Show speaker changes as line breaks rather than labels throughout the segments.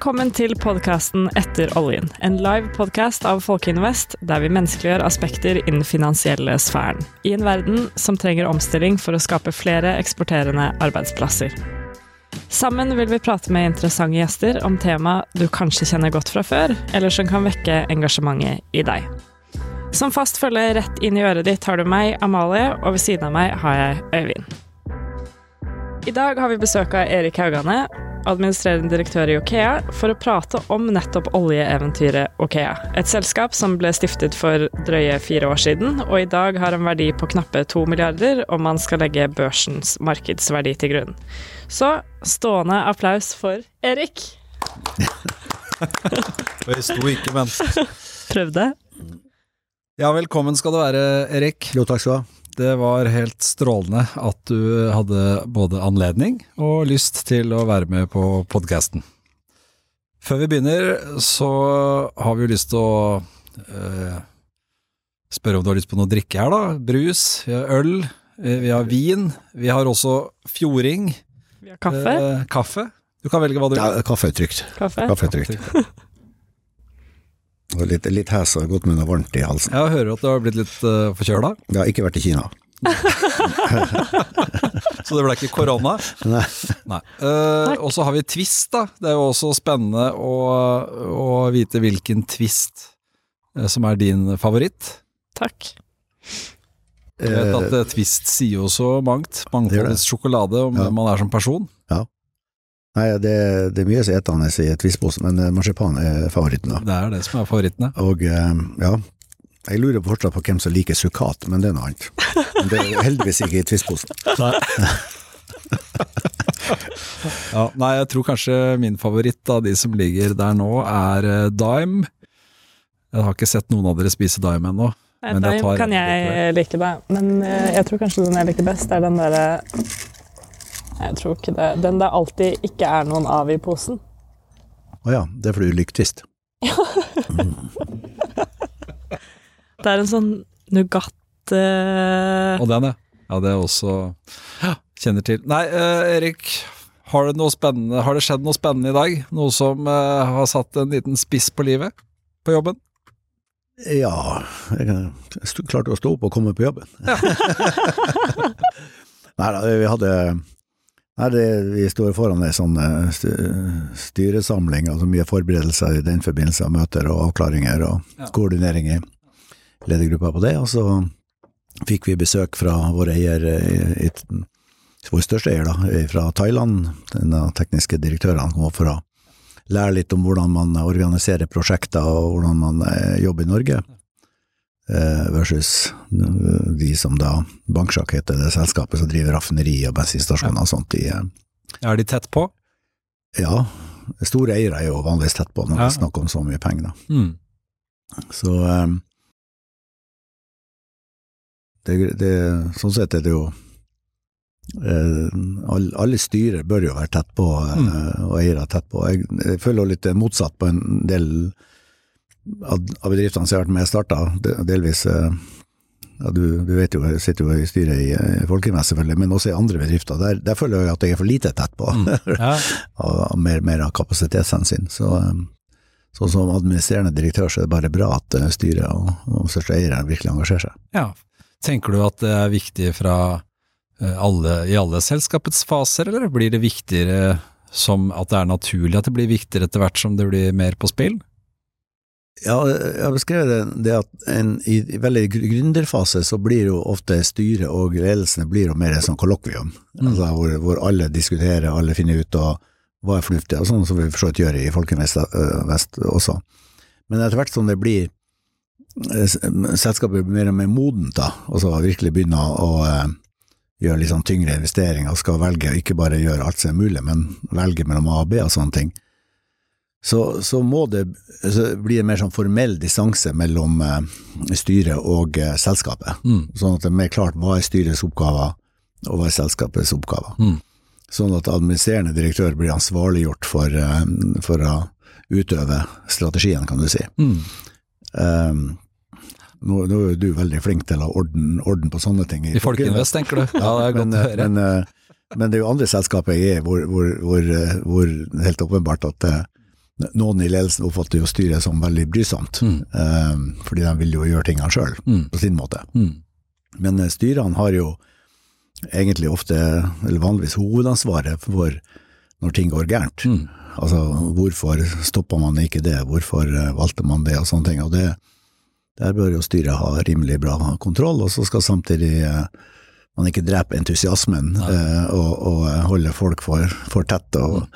Velkommen til podkasten Etter oljen, en live podkast av Folkeinvest der vi menneskeliggjør aspekter innen finansielle sfæren, i en verden som trenger omstilling for å skape flere eksporterende arbeidsplasser. Sammen vil vi prate med interessante gjester om tema du kanskje kjenner godt fra før, eller som kan vekke engasjementet i deg. Som fast følge rett inn i øret ditt har du meg, Amalie, og ved siden av meg har jeg Øyvind. I dag har vi besøk av Erik Haugane, administrerende direktør i Okea, for å prate om nettopp oljeeventyret Okea. Et selskap som ble stiftet for drøye fire år siden, og i dag har en verdi på knappe to milliarder om man skal legge børsens markedsverdi til grunn. Så stående applaus for Erik.
Jeg sto ikke, men
Prøvde.
Ja, velkommen skal du være, Erik.
Jo, takk skal du ha.
Det var helt strålende at du hadde både anledning og lyst til å være med på podkasten. Før vi begynner, så har vi jo lyst til å eh, spørre om du har lyst på noe å drikke her, da. Brus, vi har øl, eh, vi har vin. Vi har også fjording.
Vi har kaffe.
Eh, kaffe. Du kan velge hva du vil.
Ja, kaffe er trygt.
Kaffe.
Kaffe er trygt. Og litt, litt hes og gått med noe varmt i halsen.
Jeg hører at du har blitt litt uh, forkjøla,
Jeg har ikke vært i Kina.
så det ble ikke korona.
Nei.
Nei. Uh, og så har vi twist, da. Det er jo også spennende å, å vite hvilken twist eh, som er din favoritt.
Takk.
Jeg vet at eh, twist sier jo så mangt. Mangfoldets sjokolade om
Ja.
man er som person.
Nei, det, det er mye som etende i et tvistpose, men eh, marsipan er favoritten. da.
Det er det som er favorittene.
Og eh, ja, jeg lurer fortsatt på hvem som liker sukkat, men det er noe annet. Men det er heldigvis ikke i tvistposen.
Ja, nei, jeg tror kanskje min favoritt av de som ligger der nå, er eh, Dime. Jeg har ikke sett noen av dere spise Dime ennå.
Dime kan jeg like. Men jeg tror kanskje den jeg liker best, er den derre Jeg tror ikke det. Den det alltid ikke er noen av i posen.
Å ja, det er fordi du liker twist.
Det er en sånn Nougat uh...
Og den, ja. Ja, det er også ja, Kjenner til. Nei, eh, Erik. Har det, noe har det skjedd noe spennende i dag? Noe som eh, har satt en liten spiss på livet på jobben?
Ja, jeg klarte å stå opp og komme på jobben. Nei da, vi hadde Nei, det, vi står foran ei sånn eh, styresamling, altså mye forberedelser i den forbindelse, av møter og avklaringer og koordinering i ledergruppa på det. Og så fikk vi besøk fra vår eier, i, i- vår største eier, da, fra Thailand. Den tekniske direktøren kom opp for å lære litt om hvordan man organiserer prosjekter og hvordan man eh, jobber i Norge, eh, versus de som da Banksjakk heter det selskapet som driver raffineri og bensinstasjoner og sånt i eh,
Er de tett på?
Ja, store eiere er jo vanligvis tett på når
Ja.
det er snakk om så mye penger.
Mm.
Så eh, det, det, Sånn sett er det jo eh, alle, alle styrer bør jo være tett på, eh, og eiere tett på. Jeg, jeg føler litt motsatt på en del av, bedriftene som jeg har vært med og starta, delvis eh, ja, du, du vet jo, jeg sitter jo i styret i eh, Folkeinvest selvfølgelig, men også i andre bedrifter. Der, der føler jeg at jeg er for lite tett på,
Ja.
av, av mer, mer av kapasitetshensyn. Så så, sånn som administrerende direktør så er det bare bra at eh, styret og, og største eiere virkelig engasjerer seg.
ja. Tenker du at det er viktig fra eh, alle, i alle selskapets faser, eller blir det viktigere som at det er naturlig at det blir viktigere etter hvert som det blir mer på spill?
Ja, jeg har beskrevet det, det at en, i, veldig gründerfase så blir jo ofte styret og ledelsene blir jo mer et sånn kollokvium,
Mm.
altså hvor, hvor alle diskuterer, alle finner ut og hva er fornuftig, og sånn som vi for så vidt gjør i Folkeinvest øh, Vest også. Men etter hvert som det blir eh, selskapet blir mer og mer modent, da, og så virkelig begynner å eh, gjøre litt sånn tyngre investeringer og skal velge, ikke bare gjøre alt som er mulig, men velge mellom A og B og sånne ting, så, så må det så blir det mer sånn formell distanse mellom eh, styret og eh, selskapet.
Mm.
Sånn at det er mer klart hva er styrets oppgaver, og hva er selskapets oppgaver.
Mm.
Sånn at administrerende direktør blir ansvarliggjort for, eh, for å utøve strategien, kan du si.
Mm.
Um, nå, nå er du veldig flink til å ha orden, orden på sånne ting.
I Folkeinvest, tenker du? Ja, det er godt
men,
å høre.
Men, men det er jo andre selskaper jeg er hvor, hvor, hvor, hvor helt åpenbart at noen i ledelsen oppfatter jo styret som veldig brysomt,
Mm.
eh, fordi de vil jo gjøre tingene sjøl,
Mm.
på sin måte.
Mm.
Men eh, styrene har jo egentlig ofte, eller vanligvis, hovedansvaret for når ting går gærent.
Mm.
Altså, hvorfor stoppa man ikke det, hvorfor eh, valgte man det, og sånne ting. Og det, der bør jo styret ha rimelig bra kontroll, og så skal samtidig eh, man ikke drepe entusiasmen eh, og, og eh, holde folk for, for tett. Og,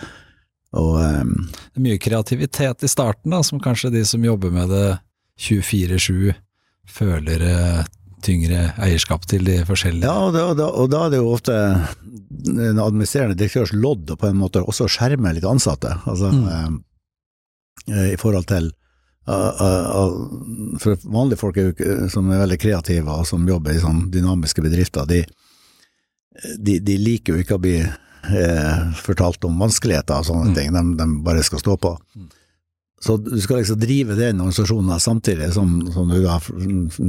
og um,
Det er mye kreativitet i starten, da, som kanskje de som jobber med det 24-7 føler eh, tyngre eierskap til de forskjellige
Ja, og da, og da, og da er det jo ofte en administrerende direktørs lodd og på en måte også skjerme litt ansatte. Altså,
Mm.
eh, I forhold til Uh, uh, uh, For vanlige folk er jo som er veldig kreative og som jobber i sånn dynamiske bedrifter, de, de, de liker jo ikke å bli eh, fortalt om vanskeligheter og sånne
Mm.
ting, de, de bare skal stå på.
Mm.
Så du skal liksom drive den organisasjonen samtidig som, som du da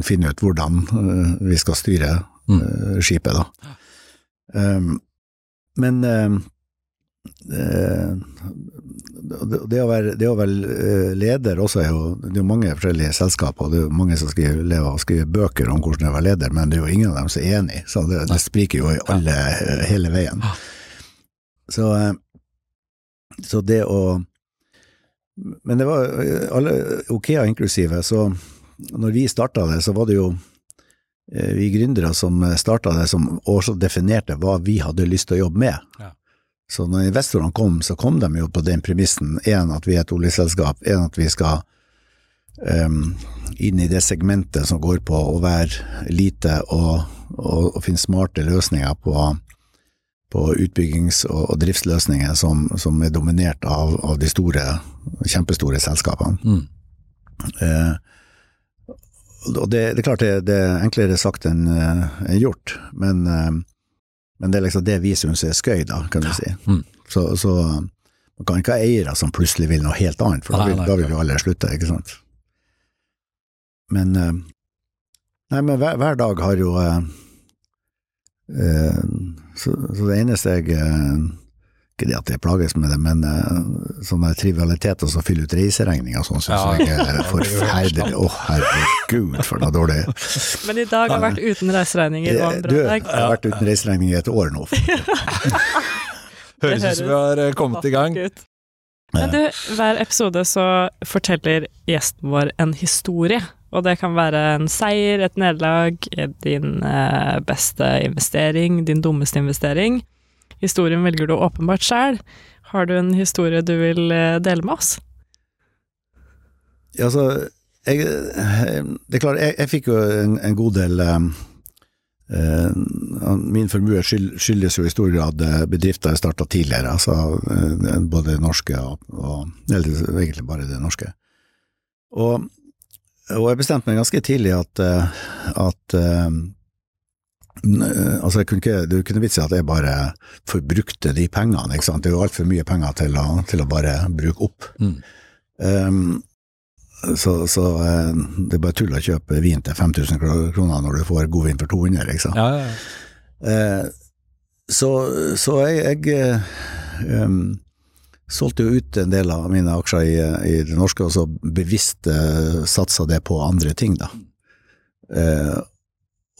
finner ut hvordan eh, vi skal styre
Mm.
eh, skipet, da. Um, men um, det, å være, det å være leder også er jo Det er jo mange forskjellige selskaper, og det er jo mange som skriver, lever og skriver bøker om hvordan det er å være leder, men det er jo ingen av dem som er enig, så det, det spriker jo i alle, hele veien. Så, eh, så det å Men det var eh, alle, Okea inklusive, så når vi starta det, så var det jo eh, vi gründere som starta det, som også definerte hva vi hadde lyst til å jobbe med.
Ja.
Så når investorene kom, så kom de jo på den premissen, én at vi er et oljeselskap, én at vi skal um, inn i det segmentet som går på å være lite og, og, og finne smarte løsninger på, på utbyggings- og, driftsløsninger som, som er dominert av, av de store, kjempestore selskapene.
Mm.
Eh, og det, det er klart det, det er enklere sagt enn en gjort, men, eh, men det er liksom det vi syns er skøy, da, kan du si.
Mm.
Så, så man kan ikke ha eiere som plutselig vil noe helt annet, for da vil, da vil jo alle slutte, ikke sant. Men eh, Nei, men hver, hver dag har jo eh, eh, så, så det eneste jeg eh, ikke det at jeg plages med det, men uh, sånne trivialiteter som å fylle ut reiseregninger og sånn, syns
Ja,
jeg er forferdelig. Å, herregud, for noe dårlig.
Men i dag har vært uten reiseregninger
Du, jeg har vært uten reiseregninger i et år nå.
Høres ut som vi har eh, kommet i gang.
Men du, hver episode så forteller gjesten vår en historie. Og det kan være en seier, et nederlag, din eh, beste investering, din dummeste investering. Historien velger du åpenbart sjæl. Har du en historie du vil eh, dele med oss?
Ja, Altså, jeg, det er klart, jeg, jeg fikk jo en, en god del eh, eh, Min formue skyldes jo i stor grad eh, bedrifter jeg starta tidligere, altså eh, både det norske og, og Eller egentlig bare det norske. Og, og jeg bestemte meg ganske tidlig at, eh, at eh, Altså, jeg kunne ikke, det kunne vits i at jeg bare forbrukte de pengene, ikke sant. Det er jo altfor mye penger til å, til å bare bruke opp.
Mm.
Um, så, så eh, det er bare tull å kjøpe vin til 5000 kroner når du får god vin for 200, liksom.
Ja, ja, ja.
Eh, så, så jeg, jeg um, solgte jo ut en del av mine aksjer i, i det norske, og så bevisst satsa det på andre ting, da. Uh,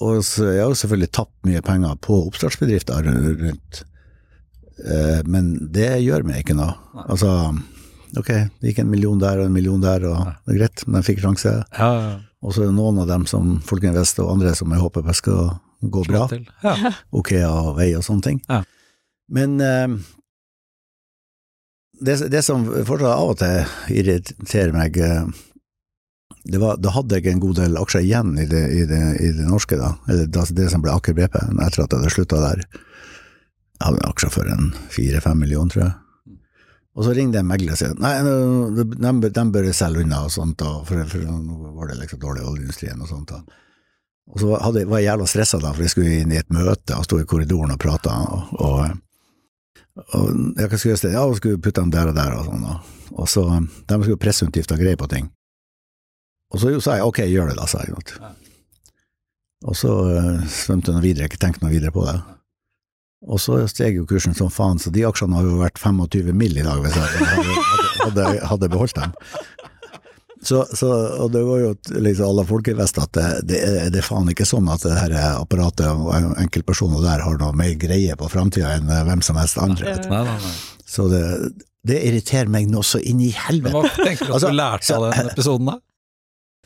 og så jeg har jo selvfølgelig tapt mye penger på oppstartsbedrifter rundt, uh, men det gjør meg ikke noe. Altså, ok, det gikk en million der og en million der, og det er greit, men de fikk sjanse.
ja, ja.
Og så er det noen av dem som Folkinvest og andre som jeg håper bare skal gå bra.
til. Ja.
Okea og vei og sånne ting.
Ja.
Men eh, det, det som fortsatt av og til irriterer meg, eh, det var, da hadde jeg en god del aksjer igjen i det, i det, i det norske, da. Eller det som ble Aker BP, etter at jeg hadde slutta der. Jeg hadde aksjer for en fire-fem millioner, tror jeg. Og så ringte en megler og sa nei, de, de, de bør selge unna og sånt, da, for, for nå var det liksom dårlig i oljeindustrien og sånt. Da. Og så hadde, var jeg jævla stressa da, for jeg skulle inn i et møte og sto i korridoren og prata. og, og, og jeg skulle jeg ja, skulle putte dem der og der og sånn, og, og så, de skulle presseutgifter og greie på ting. Og så sa jeg ok, gjør det da, sa jeg. Og så uh, svømte hun videre, ikke tenkte noe videre på det. Og så steg jo kursen som faen, så de aksjene har jo vært 25 mill. i dag hvis jeg hadde, hadde, hadde, beholdt dem. Så, så, og det var jo liksom alle folkevest at det, det, det, er faen ikke sånn at det her apparatet og enkeltpersoner der har noe mer greie på framtida enn hvem som helst andre.
Nei, nei, nei.
Så det, det irriterer meg nå så inn i helvete.
Hva tenker du at
Altså,
du lærte av den episoden, da?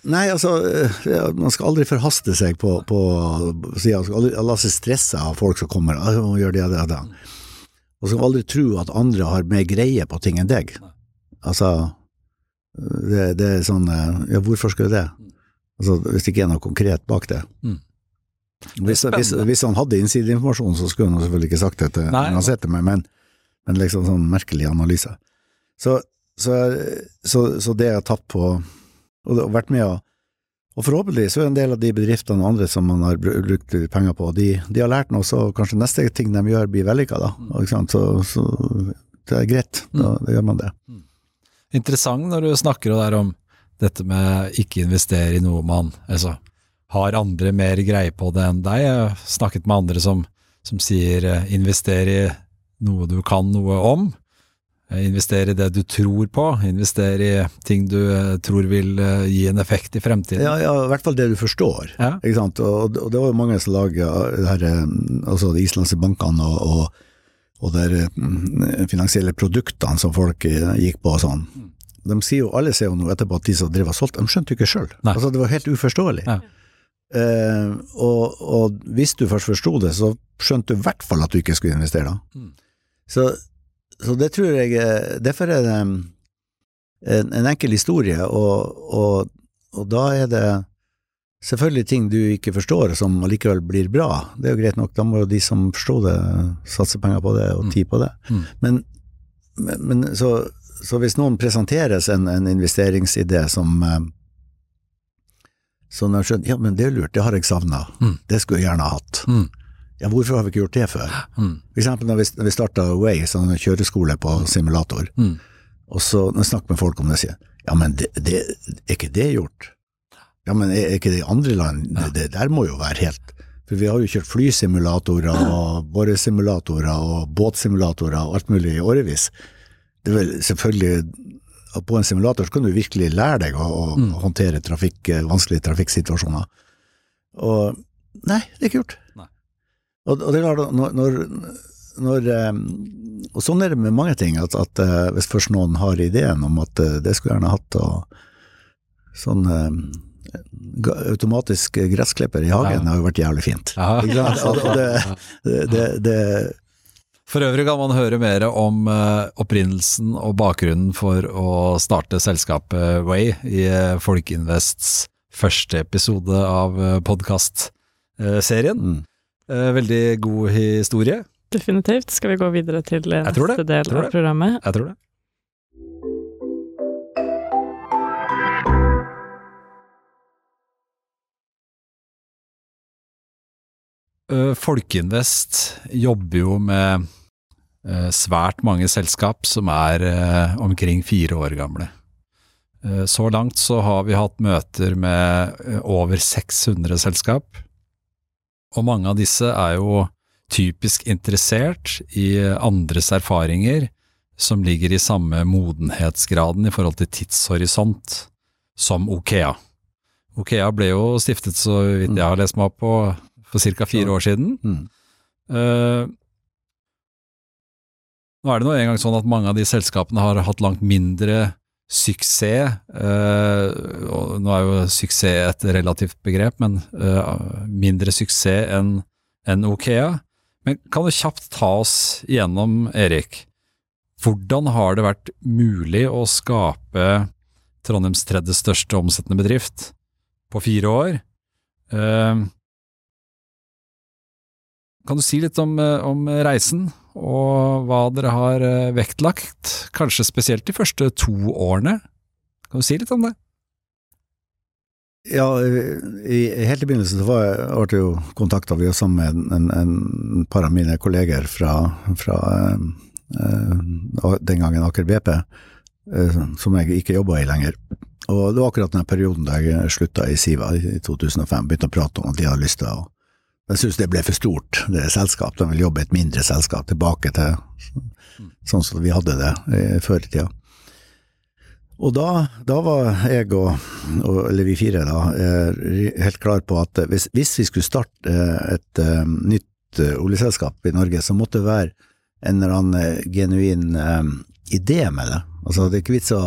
Nei, altså, man skal aldri forhaste seg på, på sida. Man skal aldri la seg stresse av folk som kommer og gjør det det det. Og skal aldri tro at andre har mer greie på ting enn deg. Altså, det, det er sånn eh, Ja, hvorfor skal du det? Altså, hvis det ikke er noe konkret bak det.
Mm.
Hvis, hvis, hvis han hadde innsideinformasjon, så skulle han selvfølgelig ikke sagt dette
Nei.
han sitter med, men, men liksom sånn merkelig analyse. Så, så, så, så det jeg har tatt på, og, og vært med å og forhåpentlig så er en del av de bedriftene og andre som man har brukt penger på, de, de har lært noe, så kanskje neste ting de gjør blir vellykka, da.
Mm.
Så, så det er greit, da, da gjør man det.
Interessant når du snakker der om dette med ikke investere i noe man altså, har andre mer greie på det enn deg. Jeg har snakket med andre som, som sier investere invester i noe du kan noe om. Eh, Invester i det du tror på, investere i ting du eh, tror vil eh, gi en effekt i fremtiden.
Ja, ja, i hvert fall det du forstår.
Ja.
Ikke sant? Og, og det var jo mange som laga altså de islandske bankene og, og, og de mm, finansielle produktene som folk gikk på og sånn. De sier jo, alle sier jo nå etterpå at de som drev og solgte, de skjønte jo ikke sjøl. Altså, det var helt uforståelig.
Ja.
Eh, og, og hvis du først forsto det, så skjønte du i hvert fall at du ikke skulle investere da.
Mm.
Så, så det tror jeg eh, Derfor er det en, en enkel historie, og, og, og da er det selvfølgelig ting du ikke forstår som allikevel blir bra. Det er jo greit nok, da må jo de som forstår det, satse penger på det og
Mm.
tid på det.
Mm.
Men, men, så, så hvis noen presenteres en, en investeringsidé som så som jeg skjønner, ja, men det er lurt, det har jeg savna,
Mm.
det skulle jeg gjerne ha hatt.
Mm.
Ja, hvorfor har vi ikke gjort det før?
Mm.
For eksempel når vi, når vi starta Way, sånn kjøreskole på simulator,
Mm.
og så når jeg snakker med folk om det, sier ja, men det, det, er ikke det gjort? Ja, men er, er ikke det i andre land? Det, det der må jo være helt For vi har jo kjørt flysimulatorer og boresimulatorer og båtsimulatorer og alt mulig i årevis. Det er vel selvfølgelig at På en simulator så kan du virkelig lære deg å, å
Mm.
håndtere trafikk, eh, vanskelige trafikksituasjoner. Og nei, det er ikke gjort. Og, og det er klart, når, når, når eh, Og sånn er det med mange ting, at, at eh, hvis først noen har ideen om at eh, det skulle gjerne hatt, og sånn automatisk gressklipper i hagen
Ja.
har jo vært jævlig fint.
Ja.
Det, det, det,
For øvrig kan man høre mer om opprinnelsen og bakgrunnen for å starte selskapet Way i Folkinvests første episode av podkastserien.
mm.
Veldig god historie,
Definitivt. Skal vi gå videre til eh, neste del av programmet?
jeg tror det. Folkeinvest jobber jo med eh, svært mange selskap som er eh, omkring fire år gamle. Eh, Så langt så har vi hatt møter med eh, over 600 selskap, og mange av disse er jo typisk interessert i andres erfaringer som ligger i samme modenhetsgraden i forhold til tidshorisont som Okea. Okea ble jo stiftet, så vidt jeg har lest meg opp på, for ca. fire år siden.
Mm.
Eh, nå er det nå engang sånn at mange av de selskapene har hatt langt mindre suksess. eh, og nå er jo suksess et relativt begrep, men eh, mindre suksess enn en Okea. Men kan du kjapt ta oss igjennom, Erik, hvordan har det vært mulig å skape Trondheims tredje største omsettende bedrift på fire år? Eh, kan du si litt om, om reisen, og hva dere har eh, vektlagt, kanskje spesielt de første to årene? Kan du si litt om det?
Ja, i, helt i begynnelsen så var jeg, ble jeg jo kontakta sammen med en, en, en par av mine kolleger fra, fra eh, eh, den gangen Aker BP, eh, som jeg ikke jobba i lenger. Og det var akkurat den perioden da jeg slutta i Siva i 2005, begynte å prate om at de hadde lyst til å Jeg syns det ble for stort, det selskapet. selskap. De vil jobbe i et mindre selskap, tilbake til sånn som vi hadde det eh, før i tida. Og da, da var jeg og, eller vi fire, da, eh, helt klar på at hvis, hvis vi skulle starte eh, et nytt oljeselskap i Norge, så måtte det være en eller annen genuin idé med det. Altså, det er ikke vits å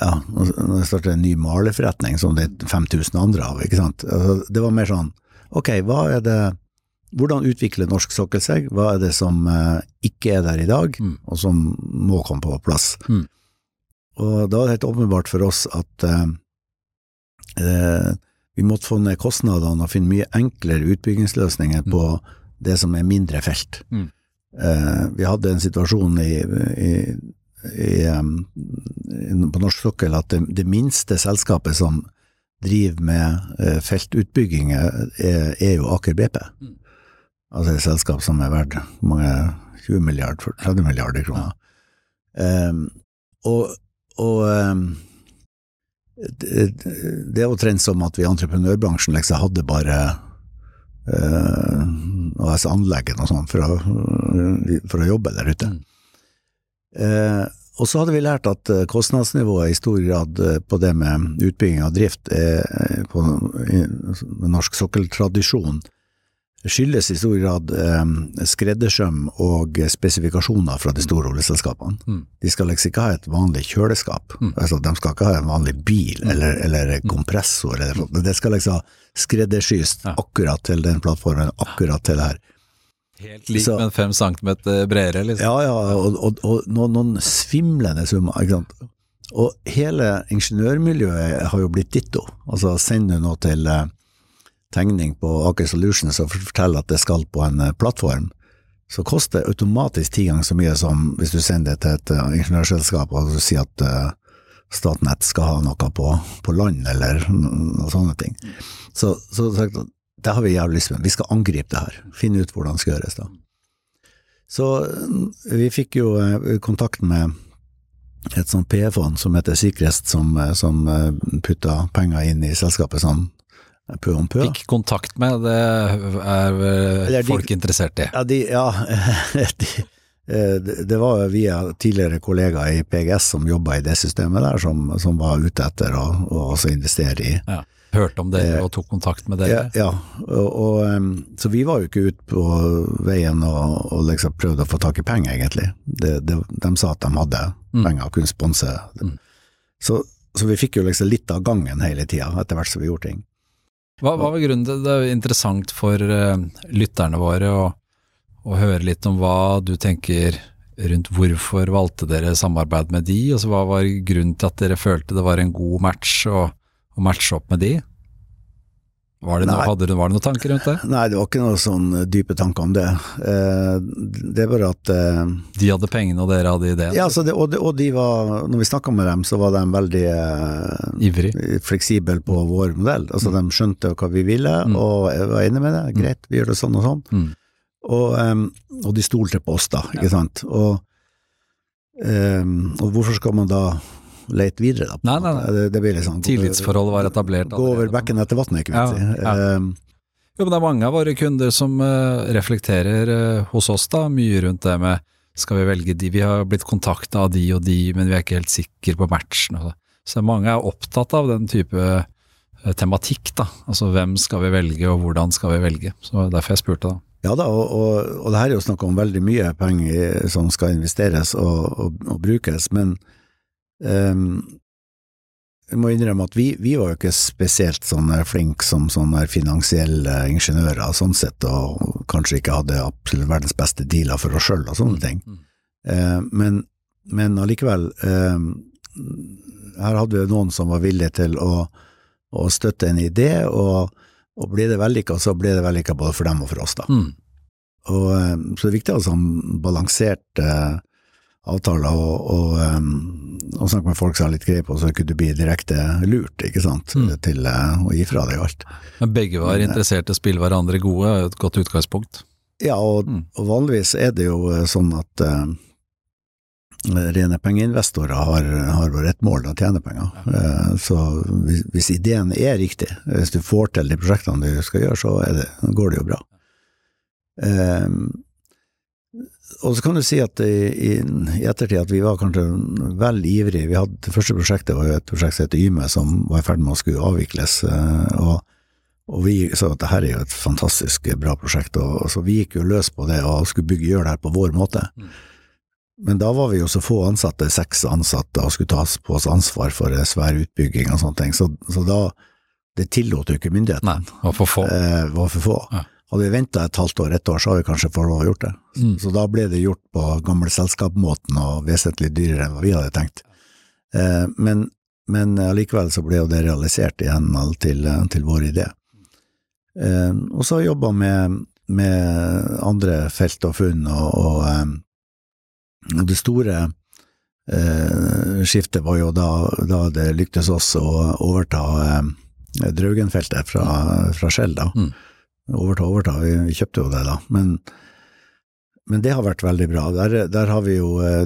ja, når en ny malerforretning som det er 5000 andre av, ikke sant. Altså, det var mer sånn, ok, hva er det hvordan utvikler norsk sokkel seg, hva er det som ikke er der i dag, mm. og som må komme på plass. Mm. Og da var det helt åpenbart for oss at eh, eh, vi måtte få ned kostnadene og finne mye enklere utbyggingsløsninger på mm. det som er mindre felt. Mm. Eh, vi hadde en situasjon i, i, i, på norsk sokkel at det, det, minste selskapet som driver med eh, feltutbygginger, er, er, jo Aker BP. Mm. Altså et selskap som er verdt mange 20 milliarder, 30 milliarder kroner. Ja. Um, og og um, det, det er omtrent som at vi i entreprenørbransjen liksom hadde bare uh, AS-anleggen og sånn for, for, å jobbe der ute. Mm. Uh, og så hadde vi lært at eh, kostnadsnivået i stor grad på det med utbygging av drift er på norsk sokkeltradisjon skyldes i stor grad eh, skreddersøm og spesifikasjoner fra de store oljeselskapene. Mm. De skal liksom ikke ha et vanlig kjøleskap, mm. altså de skal ikke ha en vanlig bil mm. eller, eller, mm. kompressor, eller, det skal liksom skreddersys akkurat til den plattformen, akkurat til det her.
Helt lik, men fem centimeter bredere, liksom.
Ja, ja, og, og, og noen, noen, svimlende summer, ikke sant. Og hele ingeniørmiljøet har jo blitt ditto. Altså, send du noe til eh, tegning på Aker Solutions og forteller at det skal på en eh, plattform, så koster det automatisk ti ganger så mye som hvis du sender det til et uh, ingeniørselskap og du sier at Statnett skal ha noe på, på land, eller noen sånne ting. Så, så, så det har vi jævlig lyst til. Vi skal angripe det her, finne ut hvordan det skal gjøres. da. Så vi fikk jo kontakt med et sånt PE-fond som heter Sikrest, som, som putta penger inn i selskapet sånn
pø om pø. Fikk kontakt med, det er Eller, folk interessert i?
Ja, de, ja de, eh, det var via tidligere kollegaer i PGS som jobba i det systemet der, som, som var ute etter å, å også investere i.
Ja. Hørte om dere eh, og tok kontakt med dere?
Ja, ja. Og, og, så vi var jo ikke ute på veien og, og liksom prøvde å få tak i penger, egentlig. Det, det, de sa at de hadde mm. penger og kunne sponse. Mm. Så, så, vi fikk jo liksom litt av gangen hele tida, etter hvert som vi gjorde ting.
Hva, hva var grunnen til det? er interessant for uh, lytterne våre å, å, høre litt om hva du tenker rundt hvorfor valgte dere samarbeid med de, og så hva var grunnen til at dere følte det var en god match å, å matche opp med de? Var det, noe, hadde du, var det noen tanker rundt det?
Nei, det var ikke noen sånn dype tanker om det. Eh, det bare at eh,
De hadde pengene, og dere hadde ideen?
Ja, det, og, de, og, de, var Når vi snakka med dem, så var de veldig
eh,
fleksible på vår modell. Altså, mm. De skjønte hva vi ville, mm. og jeg var enig med det. Mm. Greit, vi gjør det sånn og sånn. Mm. Og, og, de stolte på oss, da, ikke ja. sant. Og, og hvorfor skal man da lete videre. Da,
nei, nei, nei. Det, det blir liksom, Tillitsforholdet var etablert.
Gå over bekken etter vannet, ikke minst. Ja, ja. Um,
jo, men det er mange av våre kunder som uh, reflekterer uh, hos oss da, mye rundt det med skal vi velge de, vi har blitt kontakta av de og de, men vi er ikke helt sikre på matchen. Så mange er opptatt av den type uh, tematikk, da. Altså hvem skal vi velge, og hvordan skal vi velge. Så derfor jeg spurte, da.
Ja da, og, og, og det her er jo snakk om veldig mye penger som skal investeres og, og brukes, men Um, jeg må innrømme at vi, vi var jo ikke spesielt sånn flinke som sånne finansielle ingeniører, sånn sett, og kanskje ikke hadde absolutt verdens beste dealer for oss sjøl og sånne mm, ting. Mm. Eh, men, men allikevel, eh, her hadde vi noen som var villige til å, å støtte en idé, og, og ble det vellykka, så ble det vellykka både for dem og for oss, da. Mm. Og, uh, så det er viktig å ha sånn balansert avtaler og, og, um, og snakke med folk som har litt greie på, så kunne du bli direkte lurt ikke sant, mm. til uh, å gi fra deg alt.
Men begge var Men, eh, interessert i å spille hverandre gode, et godt utgangspunkt?
Ja, og, mm. og vanligvis er det jo eh, sånn at uh, rene pengeinvestorer har, har bare ett mål, å tjene penger. Uh, så hvis, hvis, ideen er riktig, hvis du får til de prosjektene du skal gjøre, så det, går det jo bra. Uh, og så kan du si at i, i, ettertid at vi var kanskje vel ivrige. Vi hadde, det første prosjektet var jo et prosjekt som heter Yme, som var i ferd med å skulle avvikles. eh, og, og vi sa at det her er jo et fantastisk bra prosjekt, og, og så vi gikk jo løs på det og skulle bygge, gjøre det her på vår måte.
Mm.
Men da var vi jo så få ansatte, seks ansatte, og skulle ta på oss ansvar for svær utbygging og sånne ting. Så, så da Det tillot jo ikke myndighetene.
Nei, var for få.
Eh, var for få.
Ja.
Hadde vi venta et halvt år, ett år, så hadde vi kanskje fått lov å gjort det.
Mm.
Så da ble det gjort på gamle selskapsmåten og vesentlig dyrere enn hva vi hadde tenkt. Eh, men, men allikevel så ble jo det realisert i henhold til, til vår idé. Eh, og så jobba med, med andre felt og funn, og, og og, det store eh, skiftet var jo da, da det lyktes oss å overta eh, Draugen-feltet fra, fra Shell, da.
Mm.
Overta, overta, vi, kjøpte jo det da, men, men det har vært veldig bra. Der, der har vi jo eh,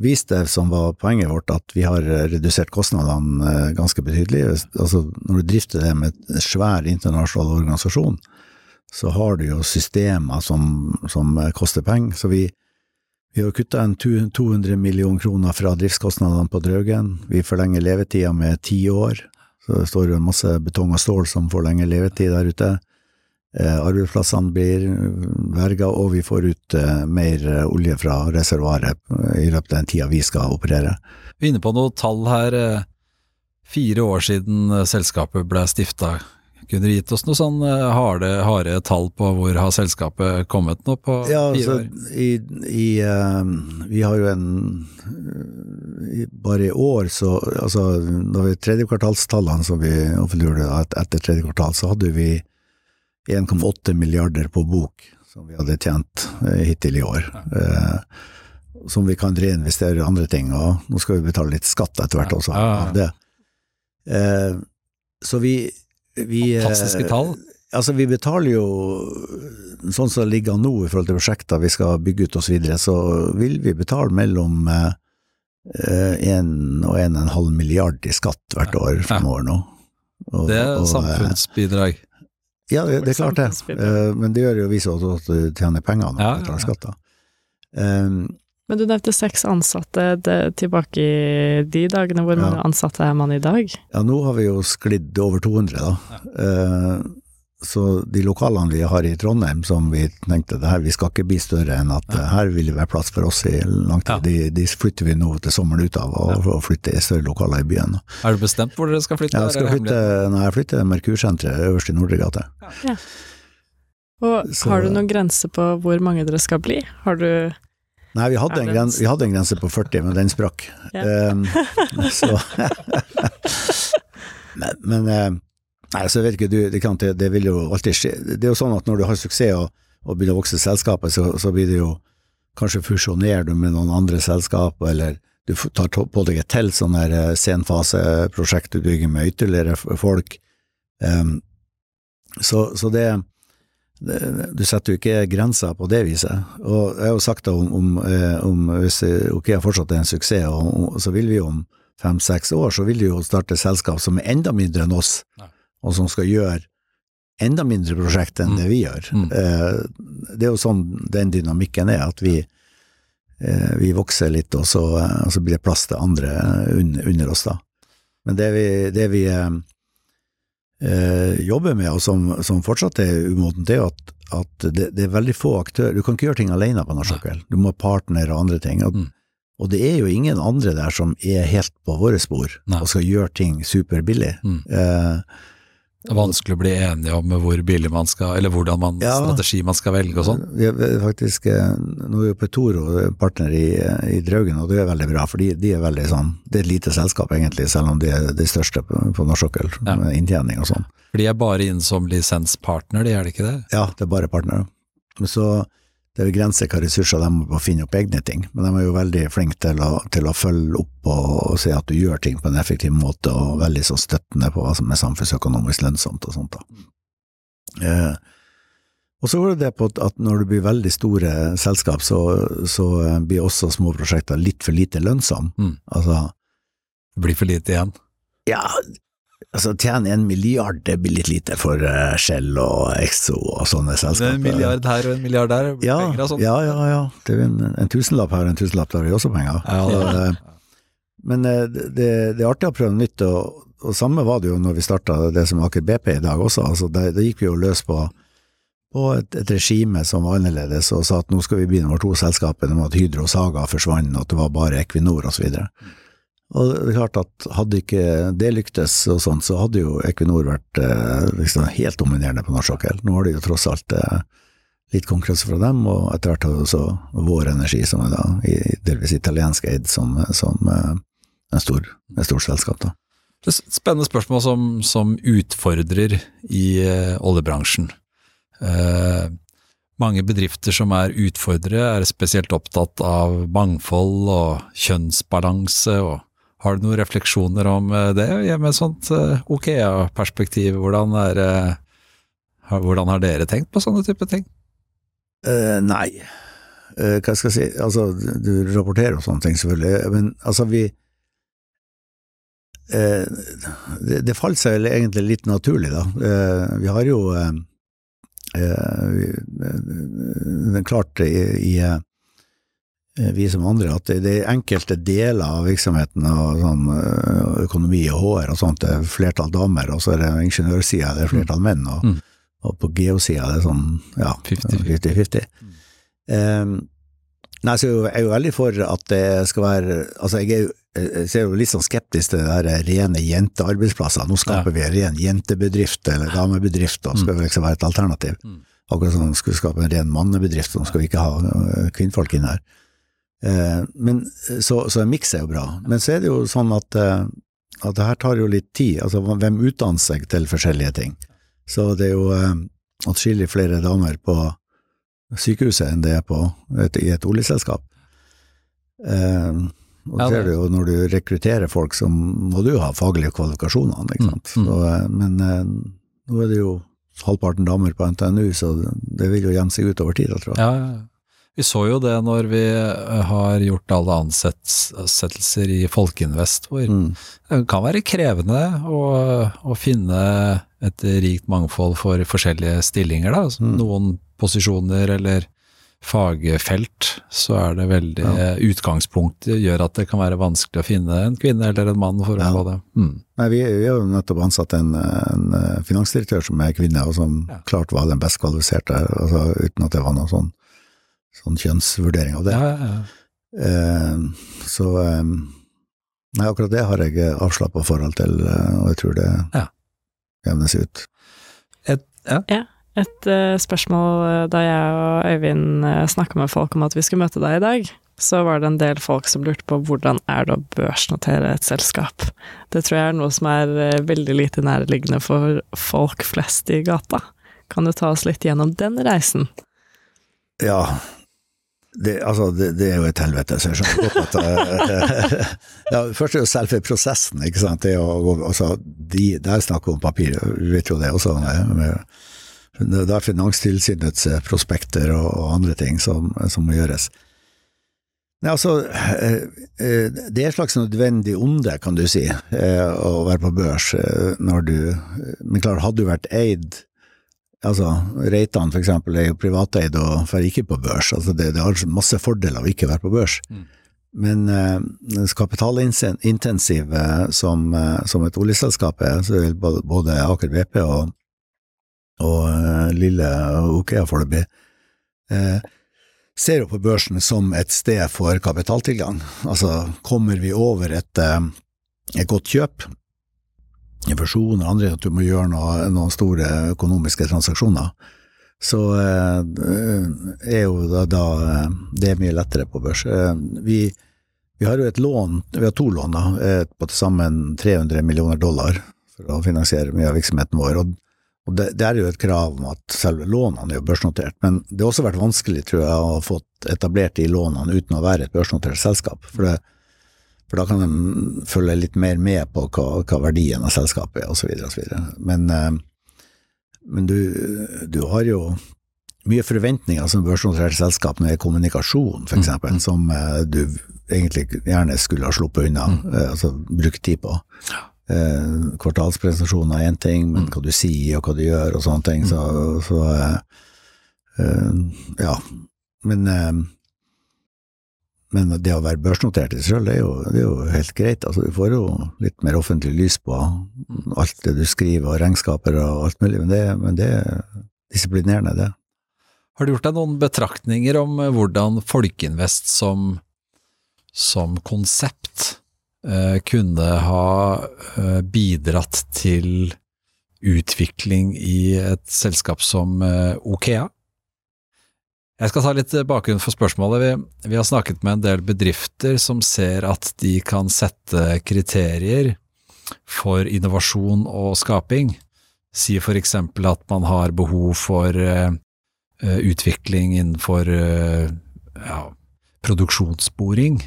vist det som var poenget vårt, at vi har redusert kostnadene eh, ganske betydelig. Altså, når du drifter det med en svær internasjonal organisasjon, så har du jo systemer som, som koster penger. Så vi, vi har kutta en 200 millioner kroner fra driftskostnadene på Draugen. Vi forlenger levetida med ti år. Så det står jo masse betong og stål som forlenger levetid der ute. Eh, arbeidsplassene blir verga, og vi får ut eh, mer eh, olje fra reservoaret i løpet av den tida vi skal operere.
Vi er inne på noen tall her. Fire år siden selskapet ble stifta. Kunne du gitt oss noe sånn harde, harde tall på hvor har selskapet kommet nå på
Ja,
fire
altså,
år?
i, i, vi har jo en i, Bare i år, så altså, Når vi tredjekvartalstallene som vi offentliggjorde etter tredje kvartal, så hadde vi 1,8 milliarder på bok som vi hadde tjent eh, hittil i år. Eh, som vi kan reinvestere i andre ting, og nå skal vi betale litt skatt etter hvert også av det. Eh, så vi, vi
Fantastiske tall.
Altså, vi betaler jo sånn som det ligger nå i forhold til prosjekter vi skal bygge ut og så videre, så vil vi betale mellom eh, en og en og en halv milliard i skatt hvert år fremover nå. Og,
Det er samfunnsbidrag.
Ja, det, det er klart det. Eh, Men det gjør jo vi at du tjener penger når
Ja,
du
ja,
betaler
ja.
skatt. Um,
Men du nevnte seks ansatte det, tilbake i de dagene. Hvor
Ja.
mange ansatte er man i dag?
Ja, nå har vi jo sklidd over 200, da. Eh, så de lokalene vi har i Trondheim, som vi tenkte det her, vi skal ikke bli større enn at ja. her vil det være plass for oss i lang tid,
Ja.
de, de flytter vi nå til sommeren ut av, og, og flytter i større lokaler i byen.
Er du bestemt hvor dere skal flytte?
Jeg skal flytte, nei, jeg flytter Merkursenteret øverst i Nordre gate.
Og
Så-
har du noen grense på hvor mange dere skal bli? Har du
Nei, vi hadde, en grense, vi hadde en grense på 40, men den sprakk.
Ja.
Ehm, så Men, men eh, Nei, så vet ikke, du, det, kan, det, det vil jo alltid skje. Det er jo sånn at når du har suksess og, og begynner å vokse selskapet, så, så blir det jo Kanskje fusjonerer du med noen andre selskap, eller du tar på deg et til sånn her eh, senfaseprosjekt du bygger med ytterligere folk. Um, så, så det, det Du setter jo ikke grenser på det viset. Og jeg har jo sagt det om, om, eh, om hvis Okea fortsatt er en suksess, og, og så vil vi om fem-seks år, så vil vi jo starte et selskap som er enda mindre enn oss,
Ja.
Og som skal gjøre enda mindre prosjekt enn
Mm.
det vi gjør.
Mm.
Eh, det er jo sånn den dynamikken er, at vi, eh, vi vokser litt, og så, eh, og så blir det plass til andre under, under oss, da. Men det vi, det vi eh, eh, jobber med, og som, som fortsatt er umodent, det er at, at det, det er veldig få aktører Du kan ikke gjøre ting alene på norsk sokkel. Du må ha partner og andre ting. Og,
Mm.
og det er jo ingen andre der som er helt på våre spor
Nei.
og skal gjøre ting superbillig.
Mm.
Eh,
Det er vanskelig å bli enige om hvor billig man skal, eller hvordan man,
Ja.
strategi man skal velge og sånn.
Vi er faktisk, eh, Nå er jo Petoro partner i, i Draugen, og det er veldig bra, for de, de er veldig sånn Det er et lite selskap, egentlig, selv om de er de største på, på norsk sokkel,
Ja.
med inntjening og sånn.
For de er bare inn som lisenspartner, de er det ikke det?
Ja, det er bare partnere. Så det er begrenset hva ressurser de har på å finne opp egne ting, men de er jo veldig flinke til å, til å følge opp og, og se at du gjør ting på en effektiv måte, og veldig så støttende på hva som er samfunnsøkonomisk lønnsomt og sånt. da. Eh, og så går det det på at- at når det blir veldig store selskap, så, så eh, blir også små prosjekter litt for lite lønnsomme.
Mm.
Altså,
Det blir for lite igjen.
ja, altså tjene en milliard, det blir litt lite for uh, Shell og Exo og sånne selskaper.
En milliard her og en milliard der,
ja,
penger og sånt.
Ja, ja, ja. Det er en, en tusenlapp her og en tusenlapp der er også penger.
Ja, ja.
eh, men eh, det, det er artig å prøve nytt, og, og samme var det jo når vi starta det som Aker BP i dag også. Altså, da gikk vi jo løs på, på et, et regime som var annerledes, og sa at nå skal vi begynne med to-selskapet, om at Hydro og Saga forsvant, og at det var bare Equinor osv. Og det er klart at hadde ikke det lyktes og sånn, så hadde jo Equinor vært eh, liksom helt dominerende på norsk sokkel. Nå har de jo tross alt eh, litt konkurranse fra dem, og etter hvert har også Vår Energi, som er da delvis italiensk eid, som, som eh, en stor, en stor selskap. da.
Det er et spennende spørsmål som, som utfordrer i eh, oljebransjen. Eh, mange bedrifter som er utfordrere, er spesielt opptatt av mangfold og kjønnsbalanse. og Har du noen refleksjoner om eh, det, med et sånt eh, Okea-perspektiv? Hvordan, eh, hvordan har dere tenkt på sånne type ting?
Uh, nei, uh, hva skal jeg si, altså du rapporterer om sånne ting selvfølgelig, men altså vi eh, det, det falt seg vel egentlig litt naturlig, da. Vi har jo er klart i, i vi som andre, at det, det er enkelte deler av virksomheten og sånn eh, økonomi og HR og sånt, det er flertall damer, og så er det ingeniørsida, det er flertall menn, og,
Mm.
og på geosida det er sånn, ja,
50-50.
50-50. Um, nei, så jeg er jo veldig for at det skal være Altså, jeg, er jo, jeg ser jo litt sånn skeptisk til det der rene jentearbeidsplasser. Nå skaper vi en ren jentebedrift eller damebedrift, og skal vel liksom være et alternativ.
Mm.
Akkurat som vi skulle skape en ren mannebedrift, så skal vi ikke ha øh, kvinnfolk inn her. Eh, men, så, så en miks er jo bra. Men så er det jo sånn at, eh, at det her tar jo litt tid. Altså, hvem utdanner seg til forskjellige ting? Så det er jo eh, atskillig flere damer på sykehuset enn det er på et, i et oljeselskap. Eh, og
Ja,
ser du jo når du rekrutterer folk, så må du jo ha faglige kvalifikasjoner, ikke sant.
Mm, mm.
Så, eh, men eh, nå er det jo halvparten damer på NTNU, så det vil jo gjemme seg ut over tid, jeg tror jeg.
Ja, ja, ja. Vi så jo det når vi eh, har gjort alle ansettelser i Folkeinvest, hvor
Mm.
det kan være krevende å, å finne et rikt mangfold for forskjellige stillinger. Da. Altså,
Mm.
Noen posisjoner eller fagfelt, så er det veldig
Ja.
Utgangspunktet gjør at det kan være vanskelig å finne en kvinne eller en mann for å
Ja.
få det. Mm.
Nei, vi, vi har jo nettopp ansatt en, en eh, finansdirektør som er kvinne, og som
Ja.
klart var den best kvalifiserte, altså, uten at det var noe sånn, sånn kjønnsvurdering av det.
Ja, ja, ja.
Eh, så eh, Nei, akkurat det har jeg avslappa forhold til, eh, og jeg tror det
Ja.
jevnes ut.
Et, ja.
Et eh, spørsmål da jeg og Øyvind snakka med folk om at vi skulle møte deg i dag, så var det en del folk som lurte på hvordan er det å børsnotere et selskap. Det tror jeg er noe som er veldig lite nærliggende for folk flest i gata. Kan du ta oss litt gjennom den reisen?
Ja, det, altså, det, det er jo et helvete, så jeg skjønner godt at eh, ja, Først er jo selve prosessen, ikke sant. Det å, altså, de, der snakker vi om papir, vi vet jo det også. Med, det er Finanstilsynets eh, prospekter og, og andre ting som, som må gjøres. Nei, altså, eh, det er et slags nødvendig onde, kan du si, å være på børs når du Men klart, hadde du vært eid Altså, Reitan eksempel er jo privateid og får ikke på børs. Altså, det, det har masse fordeler å ikke være på børs.
Mm.
Men eh, kapitalintensiv eh, som, eh, som et oljeselskap er, så vil både, både Aker BP og, og eh, lille Okea foreløpig, eh, ser jo på børsen som et sted for kapitaltilgang. Altså, kommer vi over et, et godt kjøp, og andre, at du må gjøre noe, noen store økonomiske transaksjoner, så eh, er jo da, da det er mye lettere på børs. Eh, vi, vi har jo et lån, vi har to lån da, eh, på til sammen 300 millioner dollar for å finansiere mye av virksomheten vår. og og det, det er jo et krav om at selve lånene er jo børsnotert, men det har også vært vanskelig, tror jeg, å få etablert de lånene uten å være et børsnotert selskap. For, det, for da kan de følge litt mer med på hva, hva verdien av selskapet er, osv. osv. Men, eh, men du, du har jo mye forventninger som børsnotert selskap med kommunikasjon, for eksempel, som eh, du egentlig gjerne skulle ha sluppet unna, mm. altså brukt tid på. eh, kvartalspresentasjoner er én ting, men
Mm.
hva du sier og hva du gjør og sånne ting, så, så eh, eh, ja. Men, eh, men det å være børsnotert i seg jo- det er jo helt greit. Altså, du får jo litt mer offentlig lys på alt det du skriver, og regnskaper og alt mulig, men det, men det er disiplinerende, det.
Har du gjort deg noen betraktninger om eh, hvordan Folkeinvest som, som konsept eh, kunne ha eh, bidratt til utvikling i et selskap som eh, Okea? Jeg skal ta litt bakgrunn for spørsmålet. Vi, vi har snakket med en del bedrifter som ser at de kan sette kriterier for innovasjon og skaping. Si for eksempel at man har behov for eh, eh, utvikling innenfor uh, ja, produksjonssporing,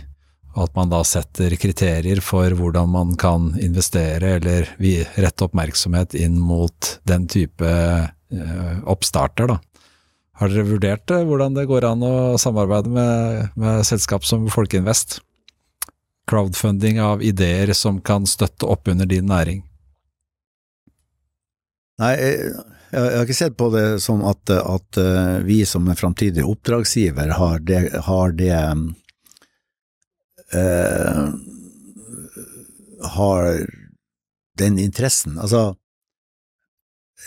og at man da setter kriterier for hvordan man kan investere eller rette oppmerksomhet inn mot den type uh, oppstarter. Da. Har dere vurdert hvordan det går an å samarbeide med, med selskap som Folkeinvest? Crowdfunding av ideer som kan støtte opp under din næring?
Nei, jeg, jeg har ikke sett på det som at, at eh, vi som en framtidig oppdragsgiver har det, har det eh, Har den interessen. Altså,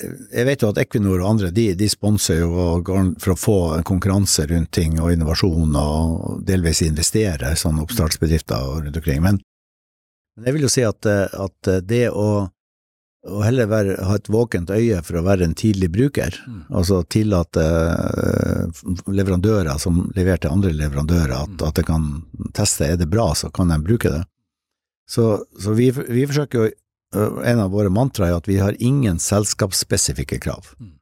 jeg vet jo at Equinor og andre de, de sponser jo for å få en konkurranse rundt ting og innovasjon og delvis investere i sånne oppstartsbedrifter rundt omkring. Men, jeg vil jo si at, at det å å heller være, ha et våkent øye for å være en tidlig bruker.
Mm.
Altså tillate eh, leverandører som leverer til andre leverandører, at, at de kan teste er det bra, så kan de bruke det. Så, så vi, vi forsøker jo En av våre mantra er at vi har ingen selskapsspesifikke krav.
Mm.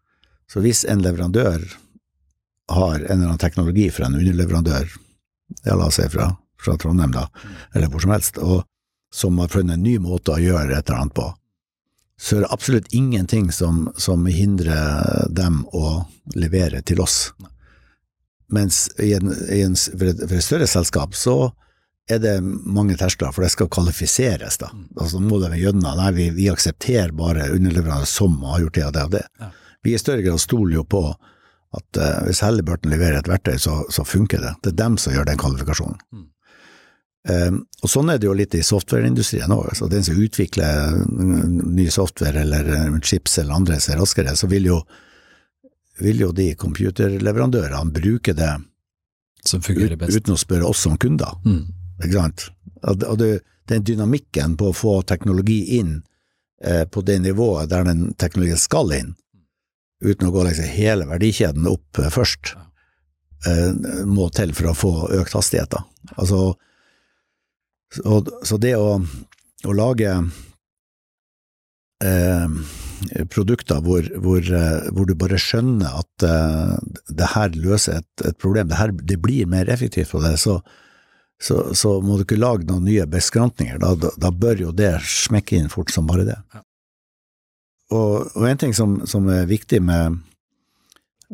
Så hvis en leverandør har en eller annen teknologi fra en underleverandør, ja, la oss si fra, fra Trondheim, da, eller hvor som helst, og som har funnet en ny måte å gjøre et eller annet på, så er det absolutt ingenting som, som hindrer dem å levere til oss. Mens i en, i en, for, et, for et større selskap så er det mange terskler, for det skal kvalifiseres. da. Altså må det være gjennom, nei, vi, vi aksepterer bare underleverandører som har gjort det og det og det.
Ja.
Vi i større grad stoler jo på at uh, hvis Halliburton leverer et verktøy, så, så funker det. Det er dem som gjør den kvalifikasjonen.
Mm.
Um, og sånn er det jo litt i softwareindustrien òg. Altså, den som utvikler mm, ny software eller eh, chips eller andre som er raskere, så vil jo, vil jo de computerleverandørene bruke det uten å spørre oss som kunder.
Mm.
Ikke sant? Og, det, den dynamikken på å få teknologi inn eh, på det nivået der den teknologien skal inn, uten å gå liksom hele verdikjeden opp eh, først, eh, må til for å få økt hastighet. da. Altså, så, så det å, å lage eh, produkter hvor, hvor, eh, hvor du bare skjønner at eh, det her løser et, et problem, det, her, det blir mer effektivt på det, så, så, så må du ikke lage noen nye beskrantninger. Da, da, da bør jo det smekke inn fort som bare det. Og, og en ting som, som er viktig med,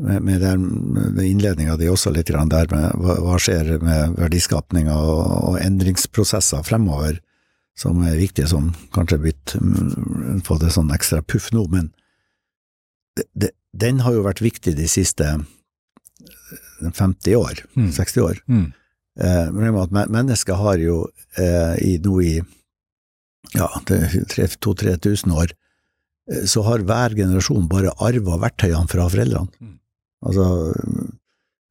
med, med den med innledninga di også litt grann der med hva, hva skjer med verdiskapning og, og endringsprosesser fremover, som er viktige, som kanskje har mm, fått et sånn ekstra puff nå, men det, det, den har jo vært viktig de siste 50 år,
Mm.
60 år.
Mm.
Eh, men mennesket mennesker har jo eh, i, nå i ja, 2000-3000 år, eh, så har hver generasjon bare arva verktøyene fra foreldrene.
Mm.
Altså,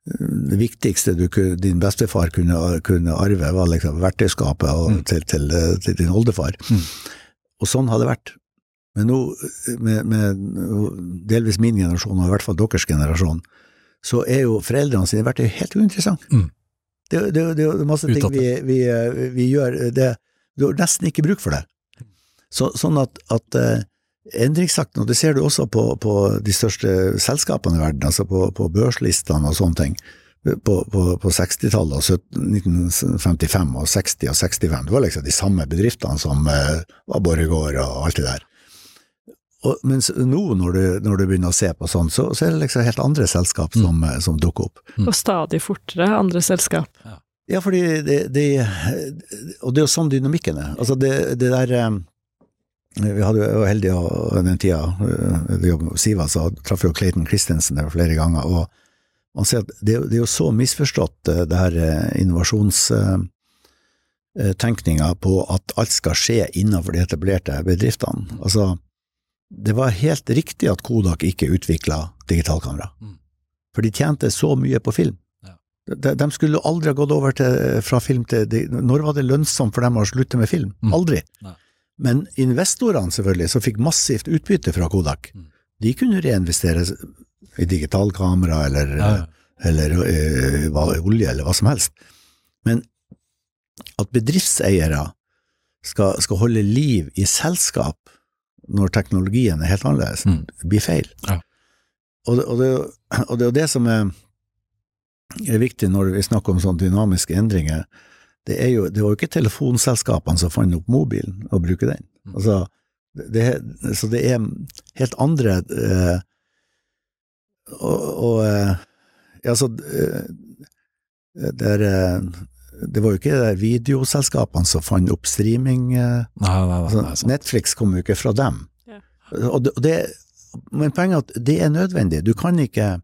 det viktigste du, din bestefar kunne, kunne arve, var liksom verktøyskapet og,
Mm.
til, til, til din oldefar.
Mm.
Og sånn har det vært. Men nå, med, med delvis min generasjon, og i hvert fall deres generasjon, så er jo foreldrene sine verktøy helt uinteressante.
Mm.
Det, det, det, det er masse ting vi, vi, vi gjør det, Du har nesten ikke bruk for det. Så, sånn at, at endringsakten, og det ser du også på, på de største selskapene i verden, altså på, på børslistene og sånne ting, på, på, på 60-tallet 1955 og 60 og 65, det var liksom de samme bedriftene som eh, var Borregaard og alt det der. Og, mens nå, når du, når du begynner å se på sånn, så, så er det liksom helt andre selskap som, mm. som dukker opp.
Og stadig fortere andre selskap.
Ja, fordi det, det Og det er jo sånn dynamikken er. Altså, det, det der eh, Vi hadde jo heldig heldige å- den tida vi jobbet med Siva, så traff jo Clayton Christensen der flere ganger. og man ser at det, er jo- det er jo så misforstått, det her innovasjonstenkninga på at alt skal skje innenfor de etablerte bedriftene. Altså, det var helt riktig at Kodak ikke utvikla digitalkamera,
Mm.
for de tjente så mye på film.
Ja.
De, de skulle aldri ha gått over til, fra film til de, Når var det lønnsomt for dem å slutte med film?
Mm.
Aldri.
Nei.
Men investorene, selvfølgelig, som fikk massivt utbytte fra Kodak,
Mm.
de kunne reinvestere i digitalkamera eller,
Ja, ja.
eller øh, olje eller hva som helst. Men at bedriftseiere skal, skal holde liv i selskap når teknologien er helt annerledes,
Mm.
blir feil.
Ja.
Og, det, og, det, og det er det som er, er viktig når vi snakker om sånne dynamiske endringer. Det, er jo, det var jo ikke telefonselskapene som fant opp mobilen og bruker den.
Mm.
Altså, det, så det er helt andre eh, Og, og eh, det altså eh, det, eh, var jo ikke de videoselskapene som fant opp streaming. eh,
Nei, nei, nei,
Altså. Netflix kom jo ikke fra dem.
Ja.
Og det, og det, men poenget er at det er nødvendig. Du kan ikke,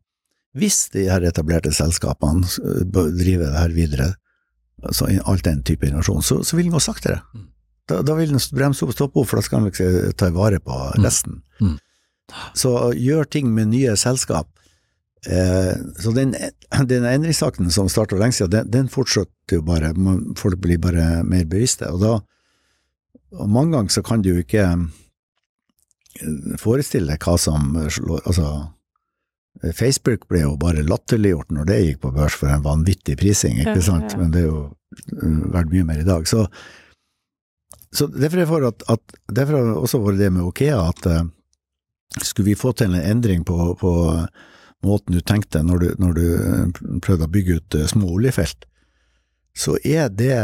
hvis de her etablerte selskapene driver det her videre, altså all den type innovasjon, så, så vil den gå saktere.
Mm.
Da, da vil den bremse opp og stoppe opp, for da skal den liksom ta vare på
Mm.
resten.
Mm.
Så gjør ting med nye selskap. Eh, så den, den endringssaken som starta lenge siden, den, den fortsetter jo bare. Folk blir bare mer bevisste. Og da og mange ganger så kan du jo ikke eh, forestille deg hva som slår Altså, Facebook ble jo bare latterliggjort når det gikk på børs for en vanvittig prising, ikke sant, men det er jo eh, verdt mye mer i dag. Så, så derfor er for at, at Derfor har også vært det med Okea at eh, skulle vi få til en endring på, på måten du tenkte når du, når du eh, prøvde å bygge ut eh, små oljefelt, så er det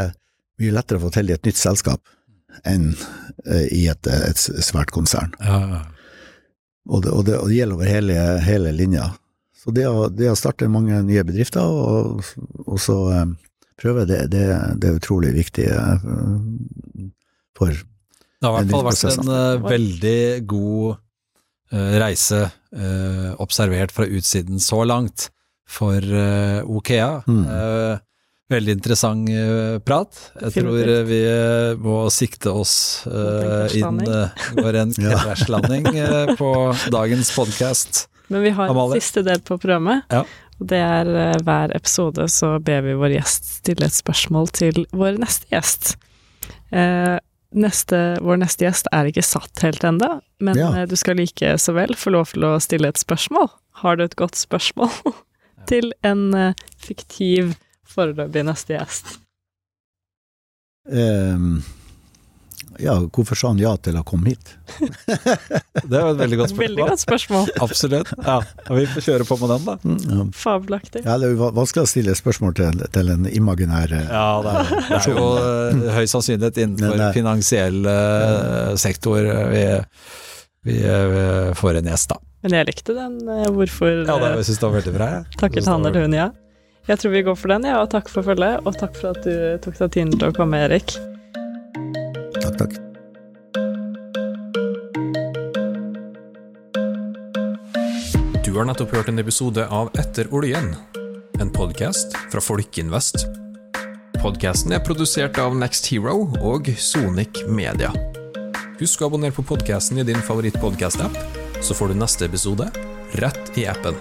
mye lettere å få til i et nytt selskap enn eh, i et, et svært konsern.
Ja.
Og det, og det, og det gjelder over hele, hele linja. Så det å, det å starte mange nye bedrifter, og, og så eh, prøve, det, det, det er utrolig viktig for
Det har i hvert fall vært en eh, veldig god uh, reise eh, observert fra utsiden så langt for eh, Okea.
Mm.
Eh, veldig interessant eh, prat. Jeg tror eh, vi eh, må sikte oss inn uh, går en krasjlanding på dagens podkast.
Men vi har en siste del på programmet.
Ja.
Og det er hver episode så ber vi vår gjest stille et spørsmål til vår neste gjest. Eh, neste, vår neste gjest er ikke satt helt ennå, men
Ja.
eh, du skal like så vel få lov til å stille et spørsmål. Har du et godt spørsmål til en eh, fiktiv foreløpig neste gjest?
eh, Ja, hvorfor sa han ja til å komme hit?
Det var et veldig godt spørsmål.
Veldig godt spørsmål.
Absolutt. Ja, og vi får kjøre på med den, da.
Mm, ja.
Fabelaktig.
Ja, det er jo vanskelig å stille spørsmål til, til en imaginær eh,
Ja, det er, det er jo eh, høy sannsynlighet innenfor
Men
finansiell eh, sektor vi, vi vi får en gjest, da.
Men jeg likte den. eh, Hvorfor
Ja, det,
eh,
jeg syns det var veldig bra. Jeg.
Takket han eller hun, ja. Jeg tror vi går for den, ja, og takk for følget. Og takk for at du tok deg tiden til å komme, Erik.
Takk.
Du har nettopp hørt en episode av Etter oljen, en podkast fra Folkinvest. Podkasten er produsert av Next Hero og Sonic Media. Husk å abonnere på podkasten i din favorittpodkast-app, så får du neste episode rett i appen.